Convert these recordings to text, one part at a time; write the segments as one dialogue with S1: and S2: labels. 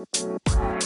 S1: Stasiun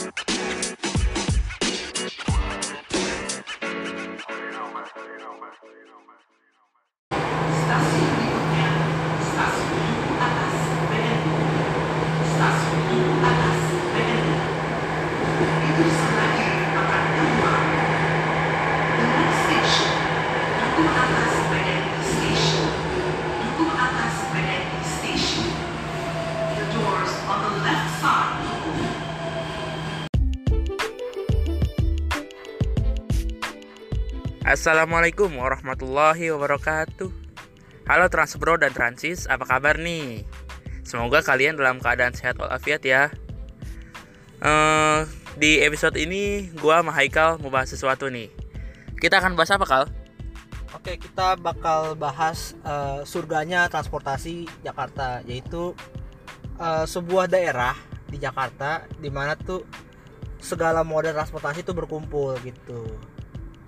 S2: Assalamualaikum warahmatullahi wabarakatuh Halo Transbro dan Transis, apa kabar nih? Semoga kalian dalam keadaan sehat walafiat ya Eh, Di episode ini, gua sama Haikal mau bahas sesuatu nih Kita akan bahas apa, Kal?
S3: Oke, kita bakal bahas eh, surganya transportasi Jakarta, yaitu eh, sebuah daerah di Jakarta di mana tuh segala moda transportasi itu berkumpul gitu.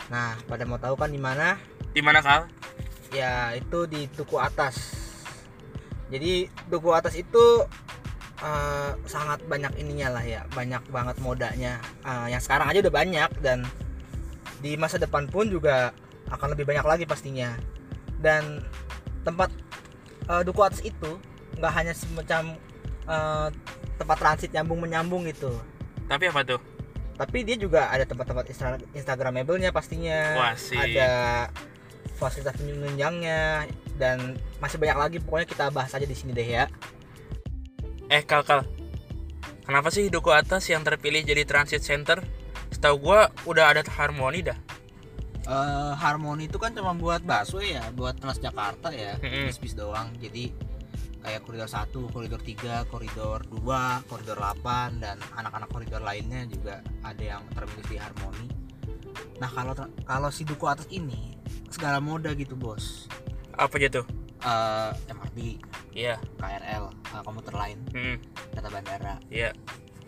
S3: Nah, pada mau tahu kan di mana?
S2: Di mana, Kal?
S3: Ya, itu di Duku Atas. Jadi Duku Atas itu eh, sangat banyak ininya lah ya, banyak banget modanya. Eh, yang sekarang aja udah banyak dan di masa depan pun juga akan lebih banyak lagi pastinya. Dan tempat eh, Duku Atas itu nggak hanya semacam eh, tempat transit nyambung menyambung gitu,
S2: Tapi apa tuh?
S3: Tapi dia juga ada tempat-tempat instra- instagramable-nya pastinya.
S2: Wah, sih.
S3: Ada fasilitas penunjangnya dan masih banyak lagi pokoknya kita bahas aja di sini deh ya.
S2: Eh, Kal, Kal Kenapa sih Duku Atas yang terpilih jadi transit center? Setahu gua udah ada harmoni dah
S3: Eh, Harmoni itu kan cuma buat busway ya, buat Transjakarta ya, bis-bis doang. Jadi kayak koridor 1, koridor 3, koridor 2, koridor 8 dan anak-anak koridor lainnya juga ada yang terminus di Harmoni. Nah, kalau kalau si Duku Atas ini segala moda gitu, Bos.
S2: Apa aja tuh?
S3: Eh, MRT,
S2: Iya,
S3: KRL, eh, komuter lain,
S2: hmm,
S3: kereta bandara,
S2: iya,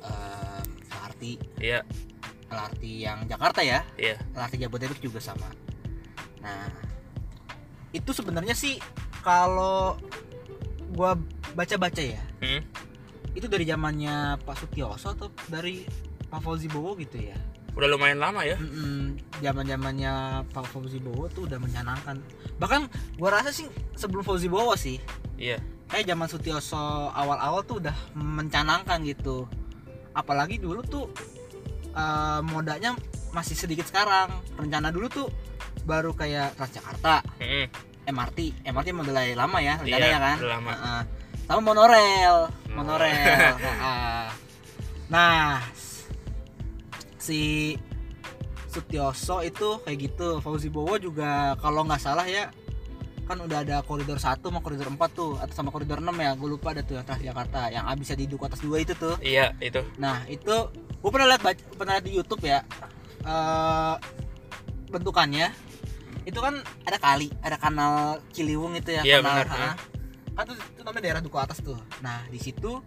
S3: eh, LRT,
S2: iya,
S3: LRT yang Jakarta ya,
S2: iya
S3: LRT Jabodebek juga sama. Nah, itu sebenarnya sih kalau gua baca-baca ya,
S2: hmm.
S3: itu dari zamannya Pak Sutioso atau dari Pak Fauzi Bowo gitu ya.
S2: Udah lumayan lama ya
S3: Mm-mm, Zaman-zamannya Pak Fauzi Bowo tuh udah mencanangkan. Bahkan gua rasa sih sebelum Fauzi Bowo sih,
S2: Iya
S3: kayak zaman Sutioso awal-awal tuh udah mencanangkan gitu. Apalagi dulu tuh eh, modanya masih sedikit sekarang. Rencana dulu tuh baru kayak Transjakarta,
S2: hmm.
S3: MRT, MRT modelnya lama ya
S2: Iya,
S3: rencananya kan.
S2: udah lama.
S3: Heeh. Sama monorel, monorel. Heeh. nah, si Sutioso itu kayak gitu. Fauzi Bowo juga kalau nggak salah ya kan udah ada koridor 1 sama koridor 4 tuh atau sama koridor 6 ya gue lupa ada tuh yang Transjakarta yang abisnya di Duku atas dua itu tuh
S2: Iya itu
S3: Nah itu gue pernah lihat pernah lihat di YouTube ya eh bentukannya itu kan ada kali ada kanal Ciliwung itu ya
S2: Iya,
S3: kanal
S2: benar,
S3: ha? kan itu, itu namanya daerah Duku Atas tuh nah di situ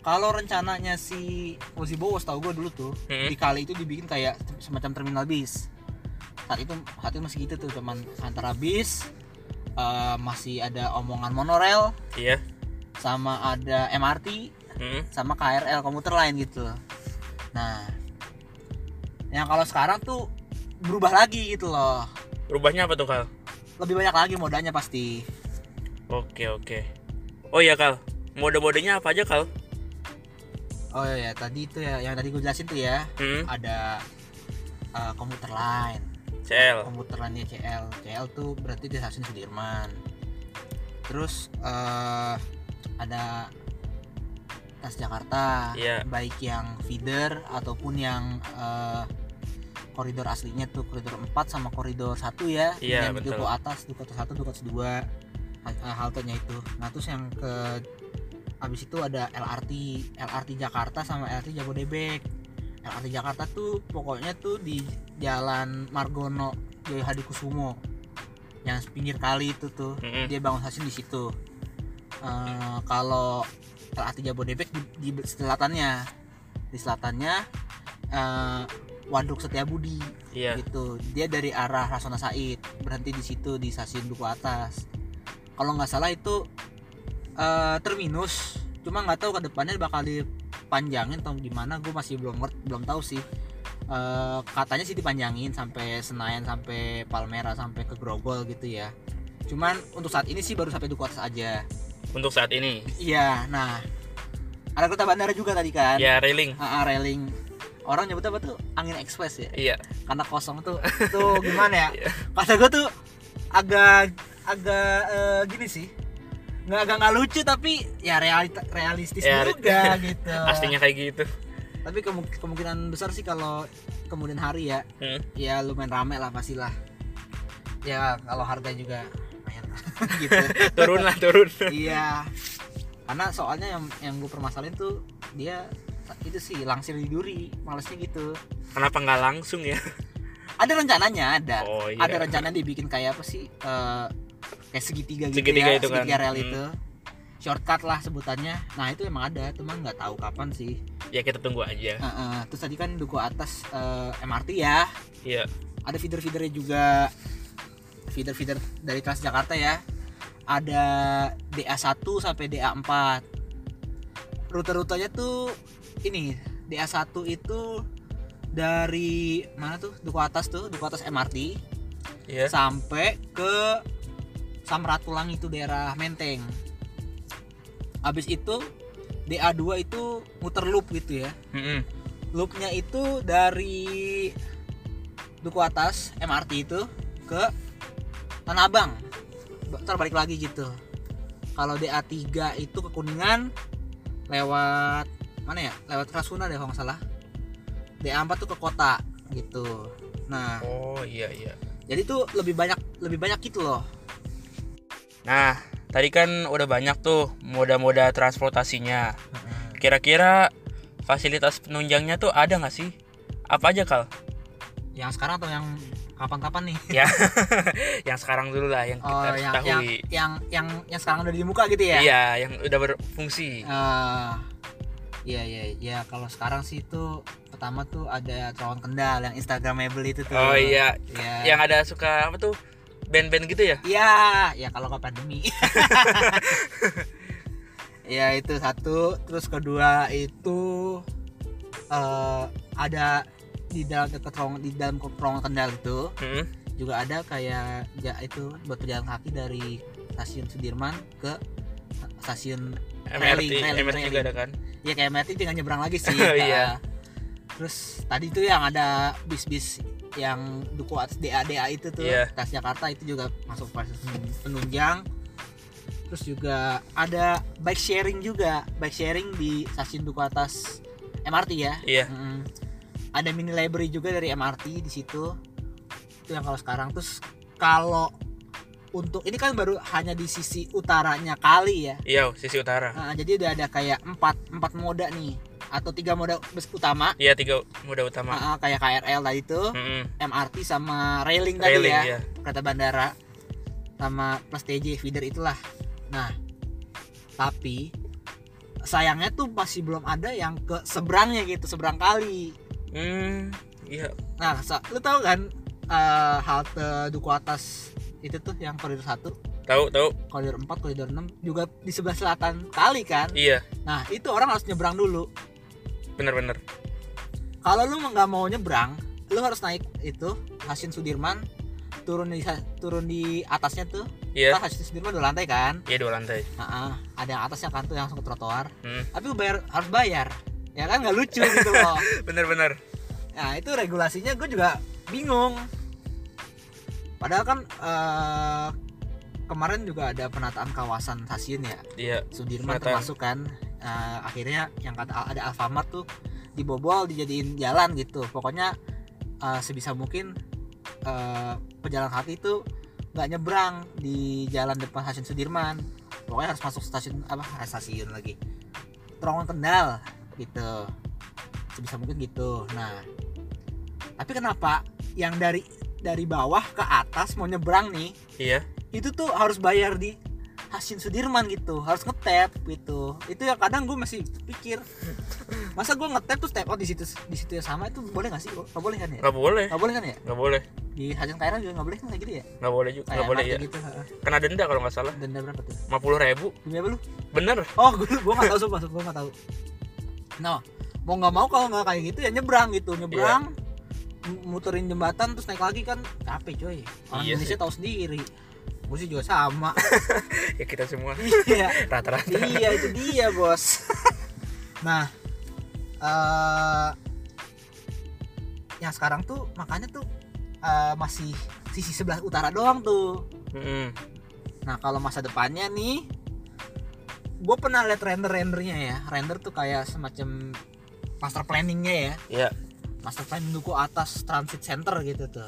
S3: kalau rencananya si Fauzi Bowo tahu gue dulu tuh
S2: Hmm.
S3: di kali itu dibikin kayak semacam terminal bis saat itu saat itu masih gitu tuh cuman antara bis eh, masih ada omongan monorail
S2: Iya
S3: sama ada MRT
S2: hmm.
S3: sama KRL komuter lain gitu nah yang kalau sekarang tuh berubah lagi gitu loh
S2: Rubahnya apa tuh Kal?
S3: lebih banyak lagi modanya pasti.
S2: Oke oke. Oh iya Kal. Mode-modenya apa aja Kal?
S3: oh iya tadi itu ya yang tadi gue jelasin tuh ya.
S2: Hmm.
S3: ada uh, komuter lain.
S2: CL
S3: komuter lainnya CL CL tuh berarti di stasiun Sudirman. Terus eh, ada Transjakarta.
S2: Iya.
S3: baik yang feeder ataupun yang eh, koridor aslinya tuh koridor 4 sama koridor 1 ya.
S2: Iya,
S3: yang
S2: betul.
S3: duku atas duku atas 1 duku atas 2 hal- eh, haltenya itu. Nah terus yang ke habis itu ada LRT LRT Jakarta sama LRT Jabodebek. LRT Jakarta tuh pokoknya tuh di Jalan Margono Jaya Hadikusumo yang pinggir kali itu tuh.
S2: Mm-mm.
S3: dia bangun stasiun di situ. Eh, kalau LRT Jabodebek di, di selatannya. Di selatannya eh, Waduk Setiabudi
S2: Iya.
S3: gitu. Dia dari arah Rasuna Said berhenti di situ di stasiun Duku Atas. Kalau nggak salah itu eh, terminus. Cuma nggak tahu ke depannya bakal dipanjangin atau gimana gue masih belum belum tahu sih. Eh, katanya sih dipanjangin sampai Senayan sampai Palmera sampai ke Grogol gitu ya. Cuman untuk saat ini sih baru sampai Duku Atas aja.
S2: Untuk saat ini.
S3: iya nah. Ada kereta bandara juga tadi kan?
S2: Ya railing.
S3: Ah, railing orang nyebut apa tuh angin ekspres ya
S2: Iya.
S3: karena kosong tuh tuh gimana ya
S2: Iya.
S3: kata gue tuh agak agak eh, gini sih nggak agak nggak lucu tapi ya realita realistis
S2: Ya,
S3: juga gitu
S2: Pastinya kayak gitu.
S3: tapi kemu- kemungkinan besar sih kalau kemudian hari ya
S2: Hmm.
S3: ya lumayan rame lah pastilah ya kalau harga juga lumayan gitu
S2: Turun lah turun.
S3: iya karena soalnya yang yang gue permasalahin tuh dia itu sih langsir di duri malesnya gitu
S2: Kenapa nggak langsung ya?
S3: ada rencananya ada
S2: Oh iya.
S3: ada rencana dibikin kayak apa sih eh, kayak segitiga gitu
S2: Segitiga
S3: ya
S2: itu kan.
S3: segitiga rel
S2: Hmm.
S3: itu shortcut lah sebutannya nah itu emang ada cuman nggak tahu kapan sih
S2: Ya kita tunggu aja.
S3: Heeh. terus tadi kan duku atas eh, MRT ya
S2: Iya.
S3: ada feeder-feedernya juga feeder-feeder dari Transjakarta ya ada DA1 sampai DA4 rute-rutenya tuh ini DA1 itu dari mana tuh? Duku Atas tuh Duku Atas MRT
S2: Iya.
S3: sampai ke Samratulang itu daerah Menteng. Habis itu DA2 itu muter loop gitu ya.
S2: Mm-mm.
S3: loopnya itu dari Duku Atas MRT itu ke Tanah Abang. Ntar balik lagi gitu. Kalau DA3 itu ke Kuningan lewat mana ya lewat Rasuna deh kalau nggak salah DA4 tuh ke kota gitu nah
S2: Oh iya iya.
S3: jadi tuh lebih banyak lebih banyak gitu loh
S2: Nah, tadi kan udah banyak tuh moda-moda transportasinya. Kira-kira fasilitas penunjangnya tuh ada nggak sih? Apa aja kal?
S3: yang sekarang atau yang kapan-kapan nih
S2: Ya, yang sekarang dulu lah yang kita
S3: oh
S2: harus
S3: yang,
S2: ketahui.
S3: yang yang yang yang sekarang udah di muka gitu ya
S2: Iya, yang udah berfungsi.
S3: Eh, Iya iya iya kalau sekarang sih itu pertama tuh ada terowongan kendal yang instagramable itu tuh.
S2: Oh iya,
S3: Iya.
S2: yang ada suka apa tuh band-band gitu ya?
S3: Iya, ya kalau nggak pandemi. ya itu satu, terus kedua itu eh ada di dalam dekat terowongan di dalam terowongan kendal itu
S2: Hmm.
S3: juga ada kayak ya itu buat pejalan kaki dari stasiun Sudirman ke stasiun
S2: MRT,
S3: Railing, railing,
S2: MRT juga ada kan?
S3: ya kayak MRT tinggal nyebrang lagi sih
S2: Iya.
S3: Nah, terus tadi tuh yang ada bis-bis yang duku atas DA DA itu tuh
S2: Iya.
S3: tas Jakarta itu juga masuk fasilitas penunjang terus juga ada bike sharing juga bike sharing di stasiun duku atas MRT ya
S2: Iya.
S3: Mm-mm. ada mini library juga dari MRT di situ itu yang kalau sekarang terus kalau untuk ini kan baru hanya di sisi utaranya kali ya
S2: Iya, sisi utara.
S3: Nah, jadi udah ada kayak empat empat moda nih atau tiga moda bus utama
S2: Iya, tiga moda utama.
S3: Ah, ah, kayak KRL tadi itu
S2: Mm-mm.
S3: MRT sama railing tadi
S2: Railing,
S3: ya
S2: iya.
S3: kereta bandara sama plus TJ feeder itulah nah tapi sayangnya tuh masih belum ada yang ke seberangnya gitu seberang kali
S2: Hmm, iya.
S3: nah sa- lu tahu kan eh, halte duku atas itu tuh yang koridor 1
S2: Tahu, tahu.
S3: koridor 4 koridor 6 juga di sebelah selatan kali kan
S2: Iya,
S3: nah itu orang harus nyebrang dulu
S2: bener-bener.
S3: kalau lu nggak mau nyebrang lu harus naik itu stasiun Sudirman turun di turun di atasnya tuh
S2: Iya.
S3: kan stasiun Sudirman dua lantai kan
S2: Iya dua lantai.
S3: Nah, ada yang atasnya kan tuh yang langsung ke trotoar
S2: Hmm.
S3: tapi lu bayar harus bayar ya kan nggak lucu gitu loh
S2: Bener-bener.
S3: nah itu regulasinya gue juga bingung padahal kan eh, kemarin juga ada penataan kawasan stasiun ya.
S2: Iya.
S3: Sudirman
S2: Penataan.
S3: termasuk kan. Eh, akhirnya yang kata ada Alfamart tuh dibobol dijadiin jalan gitu. Pokoknya eh, sebisa mungkin eh, pejalan kaki itu nggak nyebrang di jalan depan stasiun Sudirman. Pokoknya harus masuk stasiun apa stasiun lagi. Terowongan kendal gitu. Sebisa mungkin gitu. Nah tapi kenapa yang dari dari bawah ke atas mau nyebrang nih
S2: Iya.
S3: itu tuh harus bayar di stasiun Sudirman gitu harus ngetap gitu itu yang kadang gue masih pikir masa gue ngetap terus tap out di situ di situ yang sama itu boleh gak sih nggak boleh kan ya
S2: Nggak boleh.
S3: nggak boleh kan ya
S2: Nggak boleh.
S3: di stasiun KRL juga nggak boleh kan kayak gitu ya
S2: Nggak boleh juga. Nggak boleh ya.
S3: gitu.
S2: Kena denda kalau nggak salah.
S3: denda berapa tuh
S2: lima puluh ribu.
S3: demi apa lu
S2: Bener.
S3: oh gue gue nggak tahu sumpah gue nggak tahu nah mau nggak mau kalau nggak kayak gitu ya nyebrang gitu nyebrang m- muterin jembatan terus naik lagi kan. Capek coy. Orang
S2: Iya
S3: Indonesia
S2: sih.
S3: tahu sendiri. Gue sih juga sama.
S2: Ya kita semua.
S3: Iya.
S2: Rata-rata.
S3: Iya itu dia bos. Nah eh yang sekarang tuh makanya tuh eh, masih sisi sebelah utara doang tuh.
S2: Mm-mm.
S3: nah kalau masa depannya nih gue pernah lihat render rendernya ya. Render tuh kayak semacam master planningnya ya.
S2: Ya
S3: master planning duku atas transit center gitu tuh.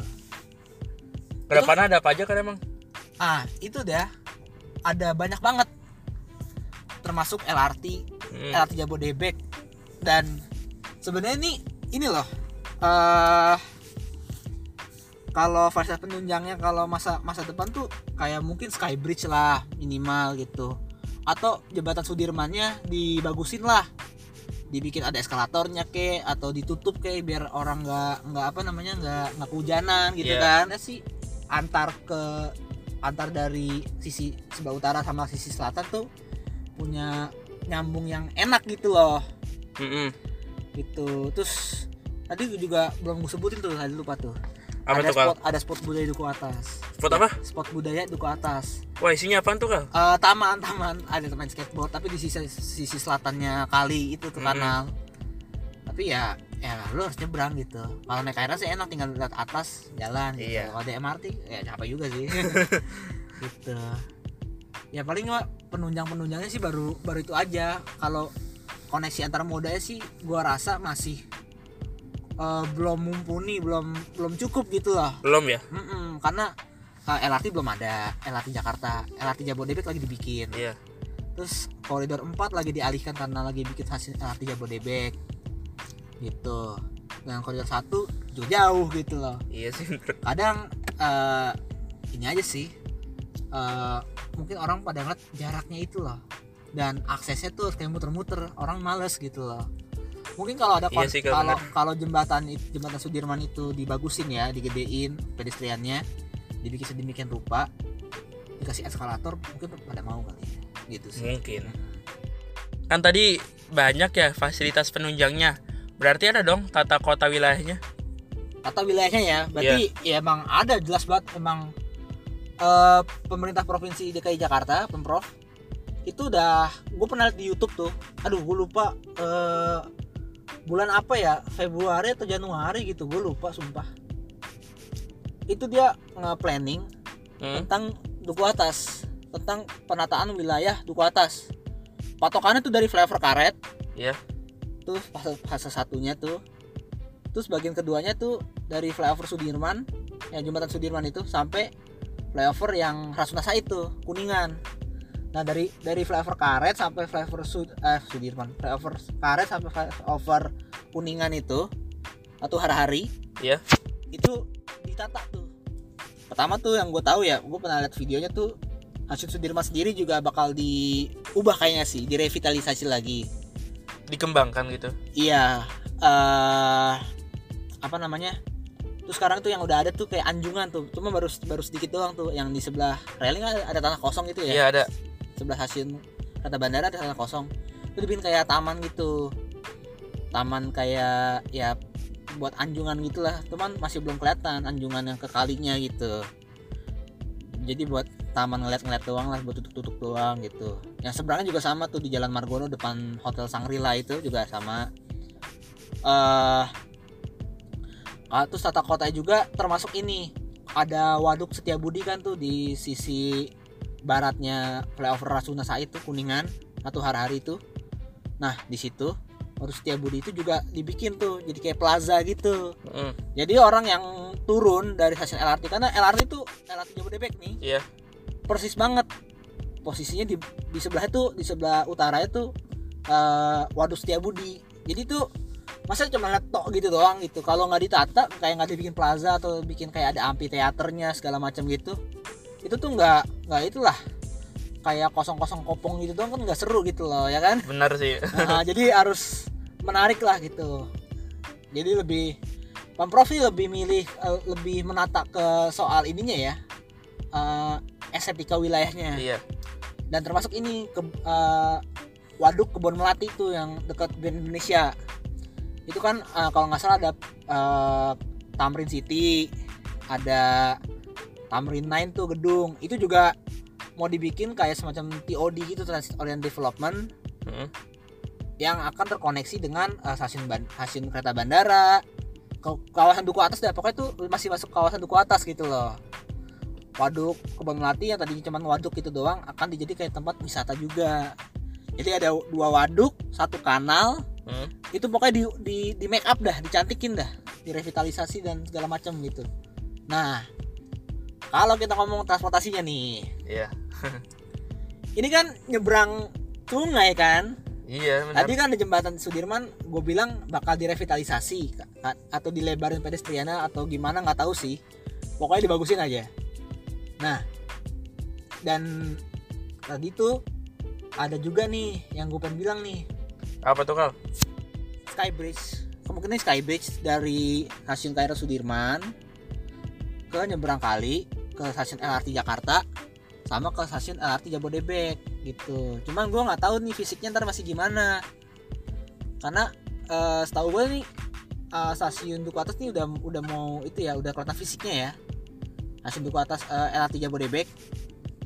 S2: Ke depannya ada apa aja kan emang?
S3: Ah itu dah. Ada banyak banget. Termasuk LRT
S2: Mm.
S3: LRT Jabodebek dan sebenarnya ini ini loh eh kalau fase penunjangnya kalau masa masa depan tuh kayak mungkin Skybridge lah minimal gitu. Atau jembatan Sudirmannya dibagusin lah dibikin ada eskalatornya ke atau ditutup kayak biar orang nggak nggak apa namanya nggak nggak kehujanan gitu
S2: Iya.
S3: kan Nah, sih antar ke antar dari sisi sebelah utara sama sisi selatan tuh punya nyambung yang enak gitu loh
S2: Mm-mm.
S3: gitu terus tadi juga belum gue sebutin tuh tadi lupa tuh
S2: apa
S3: ada
S2: tuh kal
S3: spot ada spot budaya duku atas.
S2: Spot apa?
S3: Spot budaya duku atas.
S2: Wah isinya apaan tuh kal
S3: Eh, taman taman. Ada taman skateboard tapi di sisi sisi selatannya kali itu tuh
S2: Mm-mm.
S3: kanal. Tapi ya ya lu harus nyebrang gitu. Kalau naik KRL sih enak tinggal lihat atas jalan gitu.
S2: Iya.
S3: kalau ada MRT ya capek juga sih. Gitu. Ya paling penunjang penunjangnya sih baru baru itu aja. Kalau koneksi antar modanya sih gua rasa masih eh, belum mumpuni belum belum cukup gitu loh
S2: belum ya?
S3: Mm-mm, karena uh, LRT belum ada LRT Jakarta LRT Jabodebek lagi dibikin.
S2: Iya.
S3: Terus koridor 4 lagi dialihkan karena lagi bikin hasil LRT Jabodebek. Gitu. Dan koridor 1 juga jauh gitu loh.
S2: Iya sih
S3: kadang eh, ini aja sih eh, mungkin orang pada ngeliat jaraknya itu loh. Dan aksesnya tuh kayak muter-muter orang males gitu loh mungkin kalau ada
S2: Iya sih,
S3: kalau kalau jembatan jembatan Sudirman itu dibagusin ya digedein pedestriannya dibikin sedemikian rupa dikasih eskalator mungkin pada mau kali ya gitu sih.
S2: Mungkin. Kan tadi banyak ya fasilitas penunjangnya. Berarti ada dong tata kota wilayahnya?
S3: Atau wilayahnya ya berarti
S2: Iya.
S3: ya emang ada jelas banget emang eh, pemerintah provinsi DKI Jakarta pemprov itu udah gue pernah liat di YouTube tuh. Aduh gue lupa eh, bulan apa ya Februari atau Januari gitu gue lupa sumpah itu dia nge-planning
S2: Hmm.
S3: tentang duku atas tentang penataan wilayah duku atas patokannya tuh dari flyover karet
S2: Iya.
S3: tuh fase, fase satunya tuh terus bagian keduanya tuh dari flyover Sudirman ya jembatan Sudirman itu sampai flyover yang Rasuna Said tuh kuningan nah dari dari flyover karet sampai flyover Sud, eh, Sudirman. Flyover karet sampai flyover kuningan itu atau hari-hari
S2: Iya.
S3: itu ditata tuh. Pertama tuh yang gue tahu ya gue pernah lihat videonya tuh Hasil Sudirman sendiri juga bakal diubah kayaknya sih direvitalisasi lagi.
S2: Dikembangkan gitu?
S3: Iya eh apa namanya? Terus sekarang tuh yang udah ada tuh kayak anjungan tuh cuma baru baru sedikit doang tuh yang di sebelah railing ada, ada tanah kosong gitu ya?
S2: Iya ada
S3: sebelah hasil kata bandara ada kosong. Itu dibikin kayak taman gitu. Taman kayak ya buat anjungan gitulah. Cuman masih belum kelihatan anjungan yang ke kalinya gitu. Jadi buat taman ngeliat-ngeliat doang lah buat tutup-tutup doang gitu. Yang seberangnya juga sama tuh di Jalan Margono depan Hotel Sangrila itu juga sama. Eh ah, terus tata kota juga termasuk ini. Ada waduk Setiabudi kan tuh di sisi baratnya flyover Rasuna Said tuh kuningan atau hari-hari itu. Nah di situ waduk Setiabudi itu juga dibikin tuh jadi kayak plaza gitu.
S2: Hmm.
S3: jadi orang yang turun dari stasiun LRT karena LRT itu LRT Jabodebek nih
S2: iya.
S3: persis banget. Posisinya di di sebelah itu di sebelah utara itu eh, waduk Setiabudi. Jadi tuh masa cuma liat tok gitu doang gitu. Kalau nggak ditata kayak nggak dibikin plaza atau bikin kayak ada amphitheaternya segala macam gitu itu tuh nggak nggak itulah. Kayak kosong-kosong kopong gitu doang kan nggak seru gitu loh ya kan?
S2: Benar sih.
S3: Nah, jadi harus menarik lah gitu. Jadi lebih pemprov sih lebih milih eh, lebih menata ke soal ininya ya. Eh, estetika wilayahnya.
S2: Iya.
S3: Dan termasuk ini ke eh, waduk kebun melati tuh yang dekat Grand Indonesia. Itu kan eh, kalau nggak salah ada eh, Tamrin City ada Tamrin 9 tuh gedung. Itu juga mau dibikin kayak semacam TOD gitu Transit Orient Development.
S2: Hmm.
S3: yang akan terkoneksi dengan eh, stasiun ban- stasiun kereta bandara. Ke kawasan duku atas dah pokoknya itu masih masuk kawasan duku atas gitu loh. Waduk kebun melati yang tadinya cuma waduk itu doang akan dijadi kayak tempat wisata juga. Jadi ada dua waduk satu kanal.
S2: Hmm.
S3: itu pokoknya di di di make up dah dicantikin dah direvitalisasi dan segala macam gitu. Nah kalau kita ngomong transportasinya nih
S2: Iya.
S3: ini kan nyebrang sungai kan
S2: Iya, benar.
S3: Tadi kan di jembatan Sudirman, gue bilang bakal direvitalisasi atau dilebarin pedestriana atau gimana nggak tahu sih. Pokoknya dibagusin aja. Nah, dan tadi tuh ada juga nih yang gue pengen bilang nih
S2: Apa tuh, Kal?
S3: Skybridge. Kemungkinan Skybridge dari stasiun KRL Sudirman ke nyebrang kali ke stasiun LRT Jakarta sama ke stasiun LRT Jabodebek gitu. Cuman gue nggak tahu nih fisiknya ntar masih gimana. Karena eh, setahu gue nih eh, stasiun Duku Atas nih udah udah mau itu ya udah kelihatan fisiknya ya. Stasiun Duku Atas eh, LRT Jabodebek.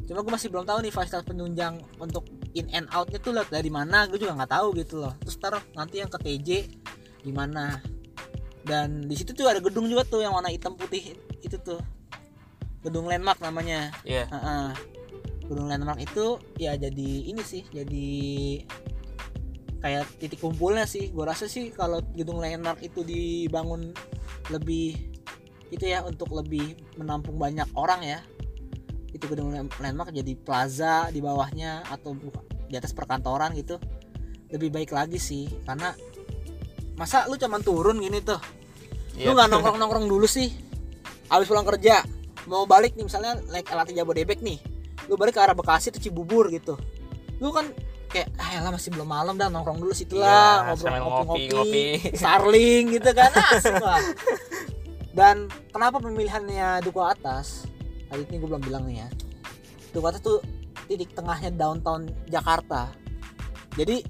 S3: Cuma gue masih belum tahu nih fasilitas penunjang untuk in and outnya tuh lihat dari mana gue juga nggak tahu gitu loh. Terus ntar nanti yang ke TJ gimana. Dan di situ tuh ada gedung juga tuh yang warna hitam putih itu tuh. Gedung landmark namanya.
S2: Iya.
S3: Heeh. Gunung Landmark itu ya jadi ini sih, jadi kayak titik kumpulnya sih. Gue rasa sih kalau gedung Landmark itu dibangun lebih itu ya untuk lebih menampung banyak orang ya. Itu gedung Landmark jadi plaza di bawahnya atau di atas perkantoran gitu. Lebih baik lagi sih karena masa lu cuman turun gini tuh
S2: Iya.
S3: lu nggak nongkrong nongkrong dulu sih habis pulang kerja mau balik nih misalnya naik LRT Jabodebek nih. Lu balik ke arah Bekasi atau Cibubur gitu. Lu kan kayak ah elah masih belum malam dah nongkrong dulu situ
S2: Iya,
S3: lah
S2: sambil
S3: ngobrol ngopi
S2: ngopi-ngopi.
S3: Starling gitu kan asik lah. Dan kenapa pemilihannya Duku Atas? Tadi ini gue belum bilang nih ya. Duku Atas tuh titik tengahnya downtown Jakarta. Jadi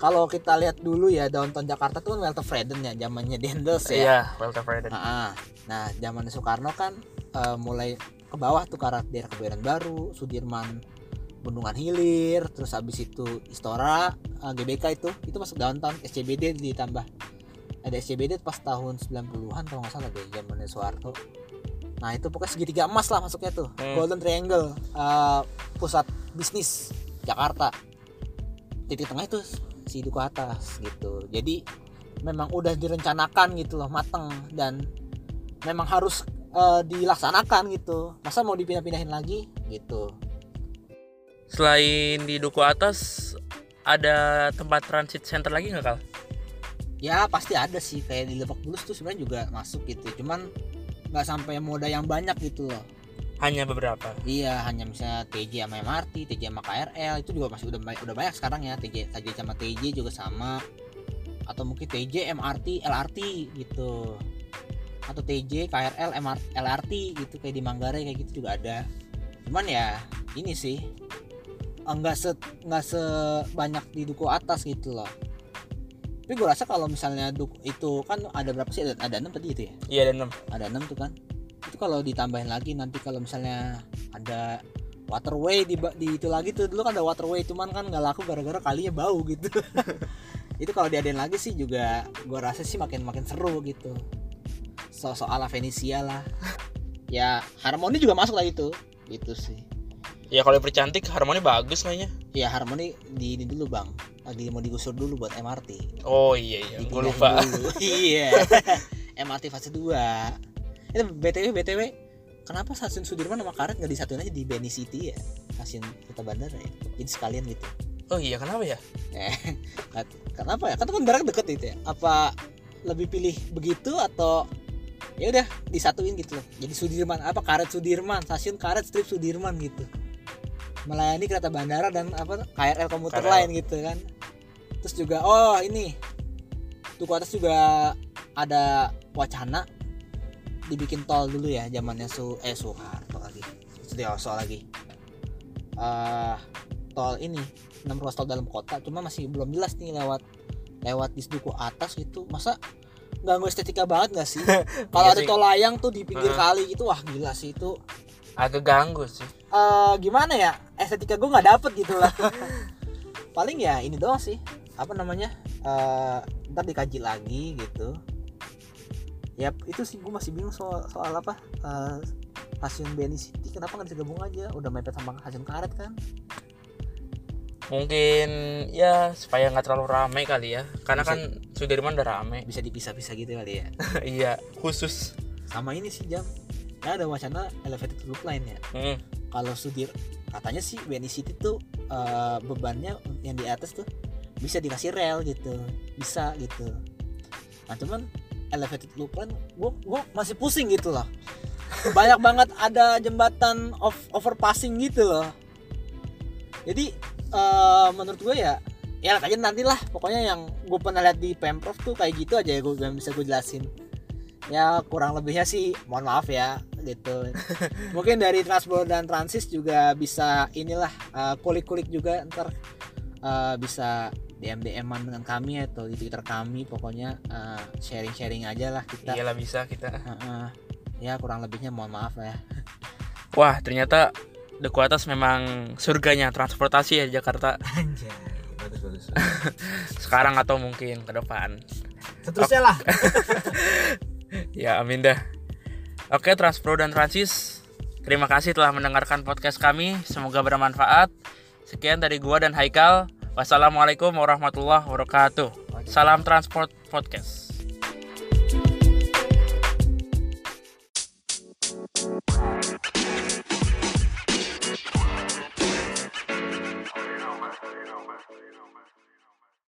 S3: kalau kita lihat dulu ya downtown Jakarta tuh kan Walter Freden ya zamannya Dendels ya.
S2: Iya, Walter Freden.
S3: Nah, nah zaman Soekarno kan eh, mulai ke bawah tuh ke arah daerah Kebayoran Baru, Sudirman, Bendungan Hilir, terus habis itu Istora, eh, GBK itu, itu masuk downtown, SCBD ditambah. Ada SCBD pas tahun 90-an kalau nggak salah deh zamannya Soeharto. Nah itu pokoknya segitiga emas lah masuknya tuh,
S2: Hmm.
S3: Golden Triangle, eh, pusat bisnis Jakarta. Titik tengah itu si Duku Atas gitu. Jadi memang udah direncanakan gitu loh mateng dan memang harus eh, dilaksanakan gitu. Masa mau dipindah-pindahin lagi? Gitu.
S2: Selain di Duku Atas ada tempat transit center lagi nggak kal?
S3: ya pasti ada sih. Kayak di Lebak Bulus tuh sebenarnya juga masuk gitu. Cuman nggak sampai moda yang banyak gitu loh.
S2: Hanya beberapa.
S3: iya hanya misalnya TJ sama MRT TJ sama KRL itu juga masih udah banyak, udah banyak sekarang ya. TJ TJ sama TJ juga sama. Atau mungkin TJ MRT LRT gitu atau TJ KRL MRT LRT gitu kayak di Manggarai kayak gitu juga ada. Cuman ya ini sih enggak se nggak sebanyak di duku atas gitu loh. Tapi gue rasa kalau misalnya duku itu kan ada berapa sih? Ada, ada enam tadi itu ya?
S2: Iya ada enam.
S3: ada enam tuh kan. Itu kalau ditambahin lagi nanti kalau misalnya ada waterway di, di itu lagi tuh dulu kan ada waterway cuman kan nggak laku gara-gara kalinya bau gitu. Itu kalau diadain lagi sih juga gua rasa sih makin makin seru gitu so soal Venesia lah. Ya harmoni juga masuk lah itu. Gitu sih.
S2: Ya kalau dipercantik harmoni bagus kayaknya.
S3: ya harmoni di ini dulu bang. Lagi mau digusur dulu buat MRT
S2: Oh iya iya, gue lupa.
S3: dulu. iya. MRT fase 2 itu btw btw kenapa stasiun Sudirman sama Karet nggak disatuin aja di Beni City ya? Stasiun kota bandara ya? Jadi sekalian gitu.
S2: Oh iya kenapa ya?
S3: eh kenapa ya? Kan itu kan jarak deket itu ya. Apa lebih pilih begitu atau ya udah disatuin gitu loh. Jadi Sudirman apa Karet Sudirman stasiun Karet strip Sudirman gitu. Melayani kereta bandara dan apa KRL komuter
S2: KRL.
S3: lain gitu kan. Terus juga oh ini. Duku atas juga ada wacana. Dibikin tol dulu ya zamannya su eh Soeharto lagi. Sutioso lagi. Eh tol ini enam ruas tol dalam kota. Cuma masih belum jelas nih lewat lewat di duku atas gitu. Masa ganggu estetika banget gak sih? Kalau
S2: Iya
S3: ada
S2: sih.
S3: tol layang tuh di pinggir
S2: Heeh.
S3: kali gitu wah gila sih itu.
S2: Agak ganggu sih.
S3: Eh gimana ya? Estetika gue nggak dapet gitu lah. Paling ya ini doang sih. Apa namanya? Eh ntar dikaji lagi gitu. Ya itu sih gue masih bingung soal soal apa? Eh, stasiun BNI City kenapa nggak bisa gabung aja? Udah mepet sama stasiun karet kan
S2: mungkin ya supaya nggak terlalu ramai kali ya. Karena
S3: Bisa.
S2: kan Sudirman udah rame.
S3: bisa dipisah-pisah gitu kali ya.
S2: Iya khusus.
S3: Sama ini sih jam. Ya ada wacana elevated loop line ya.
S2: Hmm,
S3: kalau Sudir katanya sih BNI City tuh eh, bebannya yang di atas tuh bisa dikasih rel gitu. Bisa gitu. Nah cuman elevated loop line gua, gua masih pusing gitu loh. Banyak banget ada jembatan of overpassing gitu loh. Jadi eh, menurut gue ya ya aja nanti lah. Pokoknya yang gue pernah lihat di pemprov tuh kayak gitu aja ya gue yang bisa gue jelasin. Ya kurang lebihnya sih mohon maaf ya gitu. Mungkin dari Transbro dan Transis juga bisa inilah uh, kulik-kulik juga ntar uh, bisa DM DM-an dengan kami atau di Twitter kami pokoknya uh, sharing-sharing aja lah kita.
S2: Iyalah bisa kita.
S3: Uh-uh. ya kurang lebihnya mohon maaf ya.
S2: Wah ternyata Duku Atas memang surganya transportasi ya Jakarta.
S3: Anjay bagus bagus.
S2: Sekarang atau mungkin ke depan.
S3: Seterusnya lah.
S2: Ya amin dah. Oke Transpro dan Transis terima kasih telah mendengarkan podcast kami. Semoga bermanfaat. Sekian dari gua dan Haikal. Wassalamualaikum warahmatullahi wabarakatuh. Salam transport podcast